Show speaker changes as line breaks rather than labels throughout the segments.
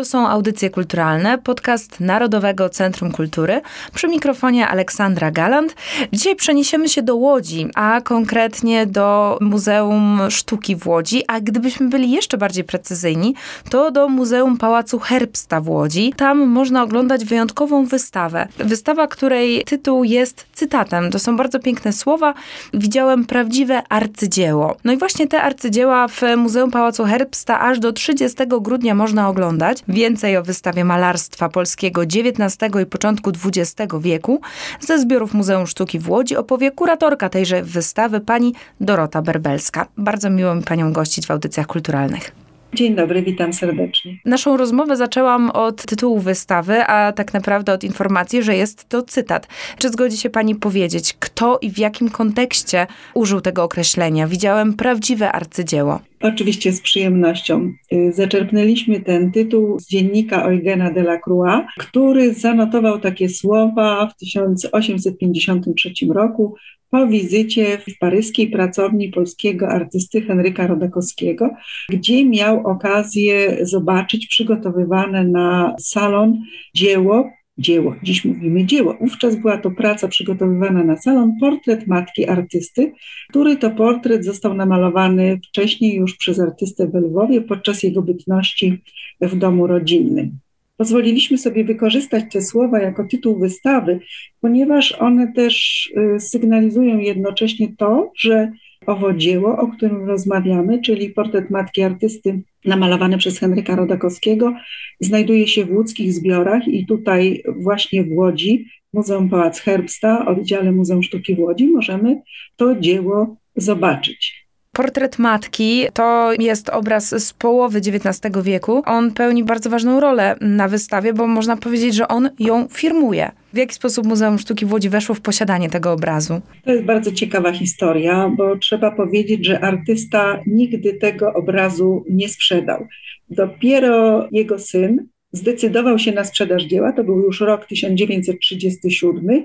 To są audycje kulturalne, podcast Narodowego Centrum Kultury. Przy mikrofonie Aleksandra Galant. Dzisiaj przeniesiemy się do Łodzi, a konkretnie do Muzeum Sztuki w Łodzi. A gdybyśmy byli jeszcze bardziej precyzyjni, to do Muzeum Pałacu Herbsta w Łodzi. Tam można oglądać wyjątkową wystawę. Wystawa, której tytuł jest cytatem. To są bardzo piękne słowa. Widziałem prawdziwe arcydzieło. No i właśnie te arcydzieła w Muzeum Pałacu Herbsta aż do 30 grudnia można oglądać. Więcej o wystawie malarstwa polskiego XIX i początku XX wieku ze zbiorów Muzeum Sztuki w Łodzi opowie kuratorka tejże wystawy pani Dorota Berbelska. Bardzo miło mi panią gościć w audycjach kulturalnych.
Dzień dobry, witam serdecznie.
Naszą rozmowę zaczęłam od tytułu wystawy, a tak naprawdę od informacji, że jest to cytat. Czy zgodzi się pani powiedzieć, kto i w jakim kontekście użył tego określenia? Widziałem prawdziwe arcydzieło.
Oczywiście z przyjemnością. Y, zaczerpnęliśmy ten tytuł z dziennika Eugena Delacroix, który zanotował takie słowa w 1853 roku po wizycie w paryskiej pracowni polskiego artysty Henryka Rodakowskiego, gdzie miał okazję zobaczyć przygotowywane na salon dzieło dzieło, dziś mówimy dzieło. Wówczas była to praca przygotowywana na salon, portret matki artysty, który to portret został namalowany wcześniej już przez artystę w Lwowie podczas jego bytności w domu rodzinnym. Pozwoliliśmy sobie wykorzystać te słowa jako tytuł wystawy, ponieważ one też y, sygnalizują jednocześnie to, że owo dzieło, o którym rozmawiamy, czyli portret matki artysty namalowany przez Henryka Rodakowskiego, znajduje się w łódzkich zbiorach i tutaj właśnie w Łodzi, Muzeum Pałac Herbsta, oddziale Muzeum Sztuki w Łodzi, możemy to dzieło zobaczyć.
Portret matki to jest obraz z połowy XIX wieku. On pełni bardzo ważną rolę na wystawie, bo można powiedzieć, że on ją firmuje. W jaki sposób Muzeum Sztuki w Łodzi weszło w posiadanie tego obrazu?
To jest bardzo ciekawa historia, bo trzeba powiedzieć, że artysta nigdy tego obrazu nie sprzedał. Dopiero jego syn zdecydował się na sprzedaż dzieła, to był już rok 1937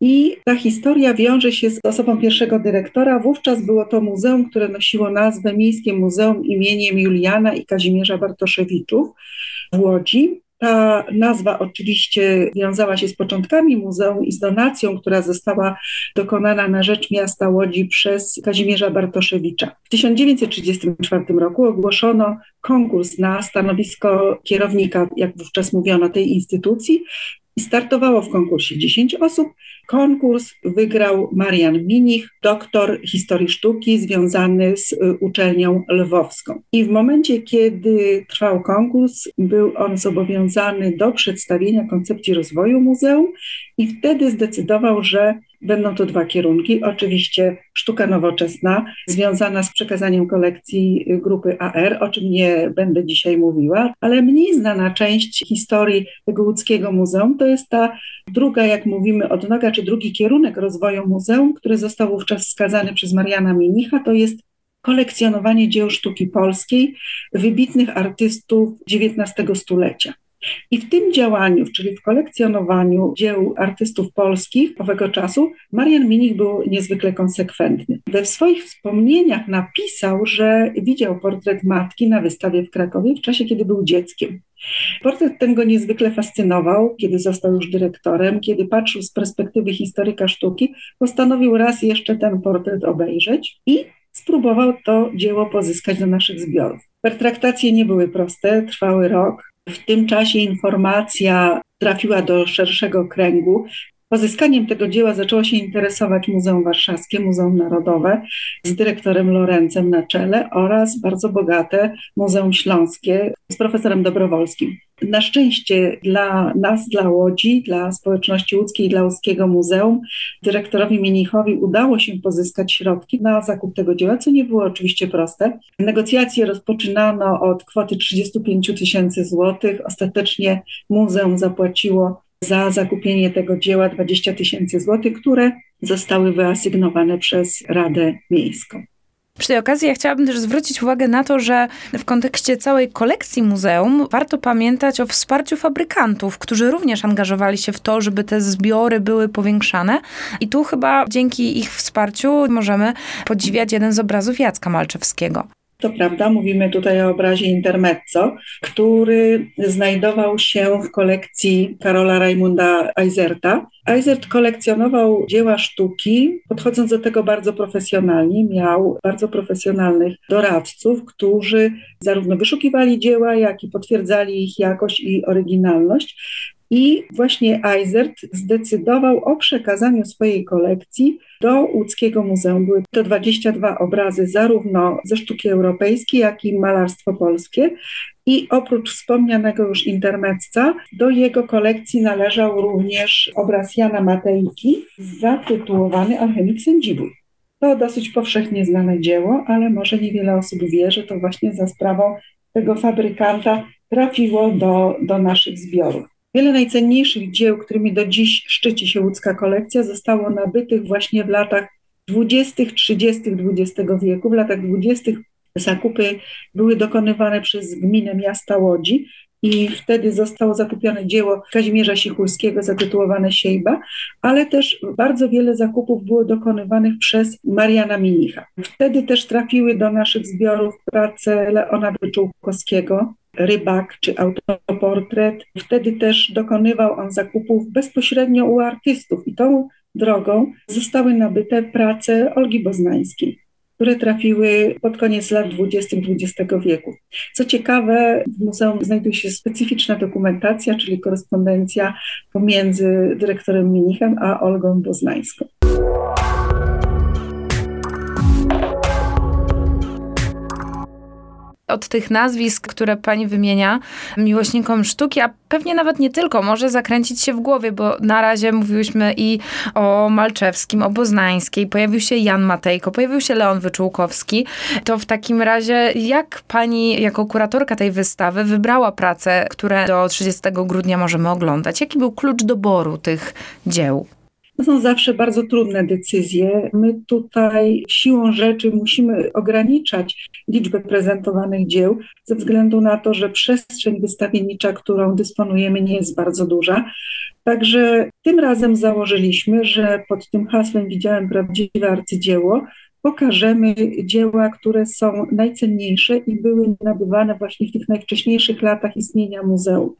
i ta historia wiąże się z osobą pierwszego dyrektora. Wówczas było to muzeum, które nosiło nazwę Miejskie Muzeum imieniem Juliana i Kazimierza Bartoszewiczów w Łodzi. Ta nazwa oczywiście wiązała się z początkami muzeum i z donacją, która została dokonana na rzecz miasta Łodzi przez Kazimierza Bartoszewicza. W 1934 roku ogłoszono konkurs na stanowisko kierownika, jak wówczas mówiono, tej instytucji i startowało w konkursie 10 osób. Konkurs wygrał Marian Minich, doktor historii sztuki związany z y, uczelnią lwowską. I w momencie, kiedy trwał konkurs, był on zobowiązany do przedstawienia koncepcji rozwoju muzeum i wtedy zdecydował, że Będą to dwa kierunki. Oczywiście sztuka nowoczesna, związana z przekazaniem kolekcji grupy AR, o czym nie będę dzisiaj mówiła, ale mniej znana część historii tego łódzkiego muzeum to jest ta druga, jak mówimy, odnoga, czy drugi kierunek rozwoju muzeum, który został wówczas wskazany przez Mariana Minicha, to jest kolekcjonowanie dzieł sztuki polskiej wybitnych artystów XIX stulecia. I w tym działaniu, czyli w kolekcjonowaniu dzieł artystów polskich owego czasu, Marian Minich był niezwykle konsekwentny. We swoich wspomnieniach napisał, że widział portret matki na wystawie w Krakowie w czasie, kiedy był dzieckiem. Portret ten go niezwykle fascynował, kiedy został już dyrektorem, kiedy patrzył z perspektywy historyka sztuki, postanowił raz jeszcze ten portret obejrzeć i spróbował to dzieło pozyskać do naszych zbiorów. Pertraktacje nie były proste, trwały rok. W tym czasie informacja trafiła do szerszego kręgu. Pozyskaniem tego dzieła zaczęło się interesować Muzeum Warszawskie, Muzeum Narodowe z dyrektorem Lorencem na czele oraz bardzo bogate Muzeum Śląskie z profesorem Dobrowolskim. Na szczęście dla nas, dla Łodzi, dla społeczności łódzkiej, dla Łódzkiego Muzeum, dyrektorowi Minichowi udało się pozyskać środki na zakup tego dzieła, co nie było oczywiście proste. Negocjacje rozpoczynano od kwoty 35 tysięcy złotych. Ostatecznie muzeum zapłaciło za zakupienie tego dzieła 20 tysięcy złotych, które zostały wyasygnowane przez Radę Miejską.
Przy tej okazji ja chciałabym też zwrócić uwagę na to, że w kontekście całej kolekcji muzeum warto pamiętać o wsparciu fabrykantów, którzy również angażowali się w to, żeby te zbiory były powiększane. I tu chyba dzięki ich wsparciu możemy podziwiać jeden z obrazów Jacka Malczewskiego.
To prawda, mówimy tutaj o obrazie Intermezzo, który znajdował się w kolekcji Karola Raimunda Eiserta. Eisert kolekcjonował dzieła sztuki, podchodząc do tego bardzo profesjonalnie. Miał bardzo profesjonalnych doradców, którzy zarówno wyszukiwali dzieła, jak i potwierdzali ich jakość i oryginalność. I właśnie Eisert zdecydował o przekazaniu swojej kolekcji do łódzkiego muzeum. Były to 22 obrazy zarówno ze sztuki europejskiej, jak i malarstwo polskie. I oprócz wspomnianego już intermezza, do jego kolekcji należał również obraz Jana Matejki zatytułowany Alchemik Sędziwój. To dosyć powszechnie znane dzieło, ale może niewiele osób wie, że to właśnie za sprawą tego fabrykanta trafiło do, do naszych zbiorów. Wiele najcenniejszych dzieł, którymi do dziś szczyci się łódzka kolekcja, zostało nabytych właśnie w latach 20., 30. XX wieku. W latach 20. zakupy były dokonywane przez gminę miasta Łodzi i wtedy zostało zakupione dzieło Kazimierza Sichulskiego zatytułowane Siejba, ale też bardzo wiele zakupów było dokonywanych przez Mariana Minicha. Wtedy też trafiły do naszych zbiorów prace Leona Wyczółkowskiego, rybak czy autoportret. Wtedy też dokonywał on zakupów bezpośrednio u artystów i tą drogą zostały nabyte prace Olgi Boznańskiej które trafiły pod koniec lat 20. XX wieku. Co ciekawe, w muzeum znajduje się specyficzna dokumentacja, czyli korespondencja pomiędzy dyrektorem Minichem a Olgą Boznańską.
Od tych nazwisk, które pani wymienia, miłośnikom sztuki, a pewnie nawet nie tylko, może zakręcić się w głowie, bo na razie mówiłyśmy i o Malczewskim, o Boznańskiej, pojawił się Jan Matejko, pojawił się Leon Wyczółkowski. To w takim razie, jak pani jako kuratorka tej wystawy wybrała prace, które do 30 grudnia możemy oglądać? Jaki był klucz doboru tych dzieł?
To są zawsze bardzo trudne decyzje. My tutaj siłą rzeczy musimy ograniczać liczbę prezentowanych dzieł ze względu na to, że przestrzeń wystawiennicza, którą dysponujemy, nie jest bardzo duża. Także tym razem założyliśmy, że pod tym hasłem widziałem prawdziwe arcydzieło, pokażemy dzieła, które są najcenniejsze i były nabywane właśnie w tych najwcześniejszych latach istnienia muzeum.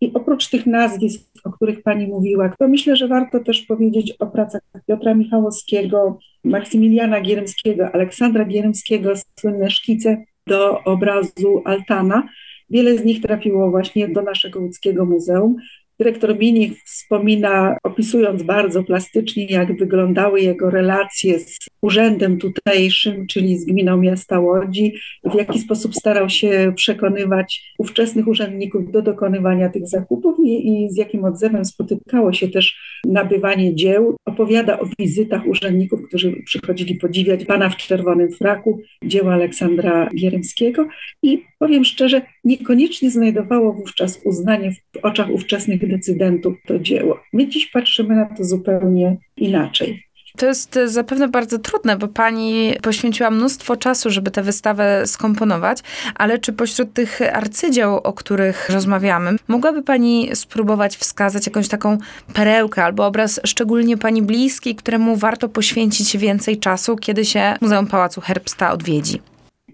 I oprócz tych nazwisk, o których Pani mówiła, to myślę, że warto też powiedzieć o pracach Piotra Michałowskiego, Maksymiliana Gierymskiego, Aleksandra Gierymskiego, słynne szkice do obrazu Altana. Wiele z nich trafiło właśnie do naszego łódzkiego muzeum. Dyrektor Mini wspomina, opisując bardzo plastycznie, jak wyglądały jego relacje z urzędem tutejszym, czyli z gminą miasta Łodzi, w jaki sposób starał się przekonywać ówczesnych urzędników do dokonywania tych zakupów i, i z jakim odzewem spotykało się też nabywanie dzieł. Opowiada o wizytach urzędników, którzy przychodzili podziwiać pana w czerwonym fraku, dzieła Aleksandra Gierymskiego i powiem szczerze, niekoniecznie znajdowało wówczas uznanie w oczach ówczesnych decydentów to dzieło. My dziś patrzymy na to zupełnie inaczej.
To jest zapewne bardzo trudne, bo pani poświęciła mnóstwo czasu, żeby tę wystawę skomponować, ale czy pośród tych arcydzieł, o których rozmawiamy, mogłaby pani spróbować wskazać jakąś taką perełkę albo obraz szczególnie pani bliski, któremu warto poświęcić więcej czasu, kiedy się Muzeum Pałacu Herbsta odwiedzi?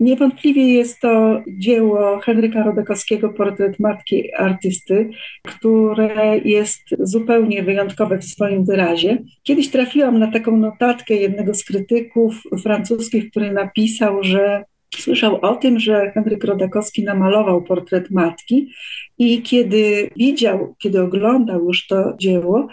Niewątpliwie jest to dzieło Henryka Rodekowskiego, portret matki artysty, które jest zupełnie wyjątkowe w swoim wyrazie. Kiedyś trafiłam na taką notatkę jednego z krytyków francuskich, który napisał, że słyszał o tym, że Henryk Rodakowski namalował portret matki i kiedy widział, kiedy oglądał już to dzieło,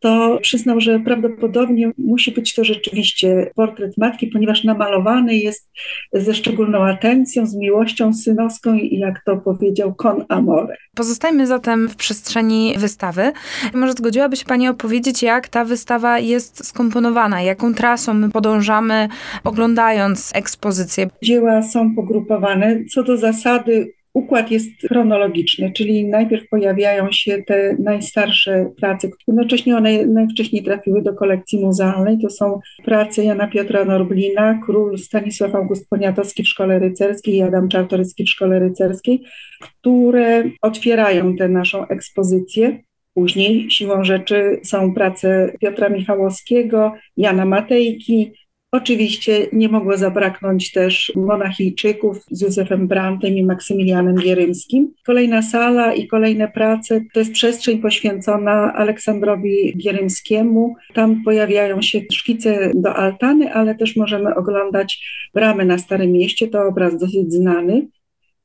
to przyznał, że prawdopodobnie musi być to rzeczywiście portret matki, ponieważ namalowany jest ze szczególną atencją, z miłością synowską i jak to powiedział, con amore.
Pozostajmy zatem w przestrzeni wystawy. Może zgodziłaby się Pani opowiedzieć, jak ta wystawa jest skomponowana, jaką trasą my podążamy, oglądając ekspozycję?
Dzieła są pogrupowane. Co do zasady układ jest chronologiczny, czyli najpierw pojawiają się te najstarsze prace, jednocześnie one najwcześniej trafiły do kolekcji muzealnej. To są prace Jana Piotra Norblina, król Stanisław August Poniatowski w Szkole Rycerskiej i Adam Czartoryski w Szkole Rycerskiej, które otwierają tę naszą ekspozycję. Później siłą rzeczy są prace Piotra Michałowskiego, Jana Matejki, Oczywiście nie mogło zabraknąć też monachijczyków z Józefem Brantem i Maksymilianem Gierymskim. Kolejna sala i kolejne prace to jest przestrzeń poświęcona Aleksandrowi Gierymskiemu. Tam pojawiają się szkice do altany, ale też możemy oglądać bramy na Starym Mieście. To obraz dosyć znany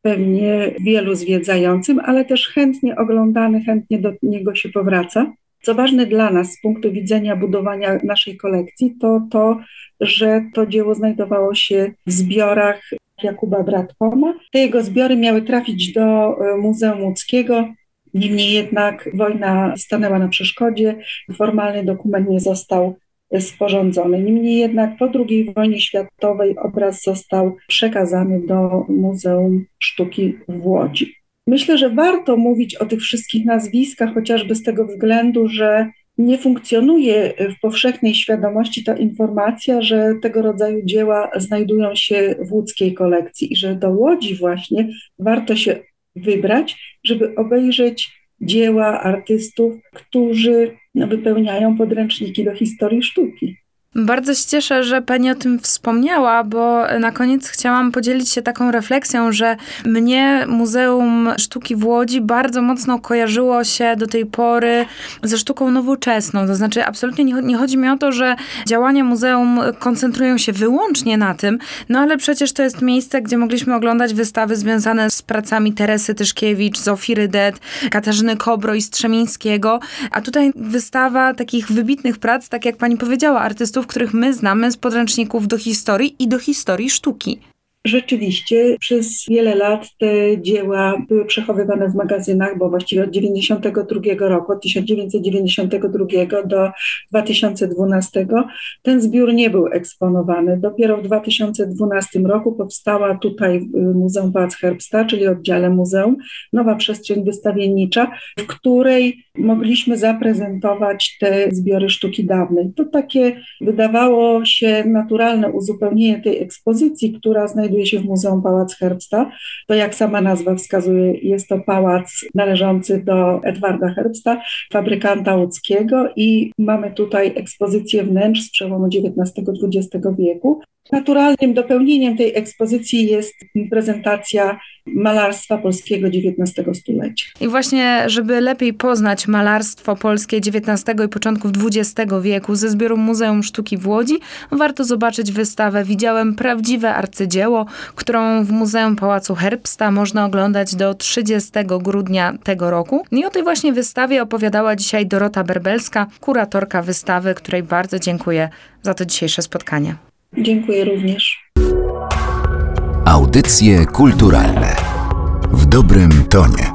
pewnie wielu zwiedzającym, ale też chętnie oglądany, chętnie do niego się powraca. Co ważne dla nas z punktu widzenia budowania naszej kolekcji, to to, że to dzieło znajdowało się w zbiorach Jakuba Bratkoma. Te jego zbiory miały trafić do e, Muzeum Łódzkiego. Niemniej jednak wojna stanęła na przeszkodzie, formalny dokument nie został sporządzony. Niemniej jednak po II wojnie światowej obraz został przekazany do Muzeum Sztuki w Łodzi. Myślę, że warto mówić o tych wszystkich nazwiskach, chociażby z tego względu, że nie funkcjonuje w powszechnej świadomości ta informacja, że tego rodzaju dzieła znajdują się w łódzkiej kolekcji i że do Łodzi właśnie warto się wybrać, żeby obejrzeć dzieła artystów, którzy wypełniają podręczniki do historii sztuki.
Bardzo się cieszę, że Pani o tym wspomniała, bo na koniec chciałam podzielić się taką refleksją, że mnie Muzeum Sztuki w Łodzi bardzo mocno kojarzyło się do tej pory ze sztuką nowoczesną. To znaczy, absolutnie nie, chodzi mi o to, że działania muzeum koncentrują się wyłącznie na tym, no ale przecież to jest miejsce, gdzie mogliśmy oglądać wystawy związane z pracami Teresy Tyszkiewicz, Zofii Rydet, Katarzyny Kobro i Strzemińskiego, a tutaj wystawa takich wybitnych prac, tak jak pani powiedziała, artystów których my znamy z podręczników do historii i do historii sztuki.
Rzeczywiście przez wiele lat te dzieła były przechowywane w magazynach, bo właściwie od 1992 roku, od 1992 do 2012 ten zbiór nie był eksponowany. Dopiero w 2012 roku powstała tutaj w Muzeum Pałac Herbsta, czyli oddziale muzeum, nowa przestrzeń wystawiennicza, w której mogliśmy zaprezentować te zbiory sztuki dawnej. To takie wydawało się naturalne uzupełnienie tej ekspozycji, która znajduje się w Muzeum Pałac Herbsta. To jak sama nazwa wskazuje, jest to pałac należący do Edwarda Herbsta, fabrykanta łódzkiego i mamy tutaj ekspozycję wnętrz z przełomu XIX-XX wieku. Naturalnym dopełnieniem tej ekspozycji jest prezentacja malarstwa polskiego XIX stulecia.
I właśnie, żeby lepiej poznać malarstwo polskie XIX i początków XX wieku ze zbioru Muzeum Sztuki w Łodzi, warto zobaczyć wystawę Widziałem prawdziwe arcydzieło, którą w Muzeum Pałacu Herbsta można oglądać do 30 grudnia tego roku. I o tej właśnie wystawie opowiadała dzisiaj Dorota Berbelska, kuratorka wystawy, której bardzo dziękuję za to dzisiejsze spotkanie.
Dziękuję również.
Audycje kulturalne w dobrym tonie.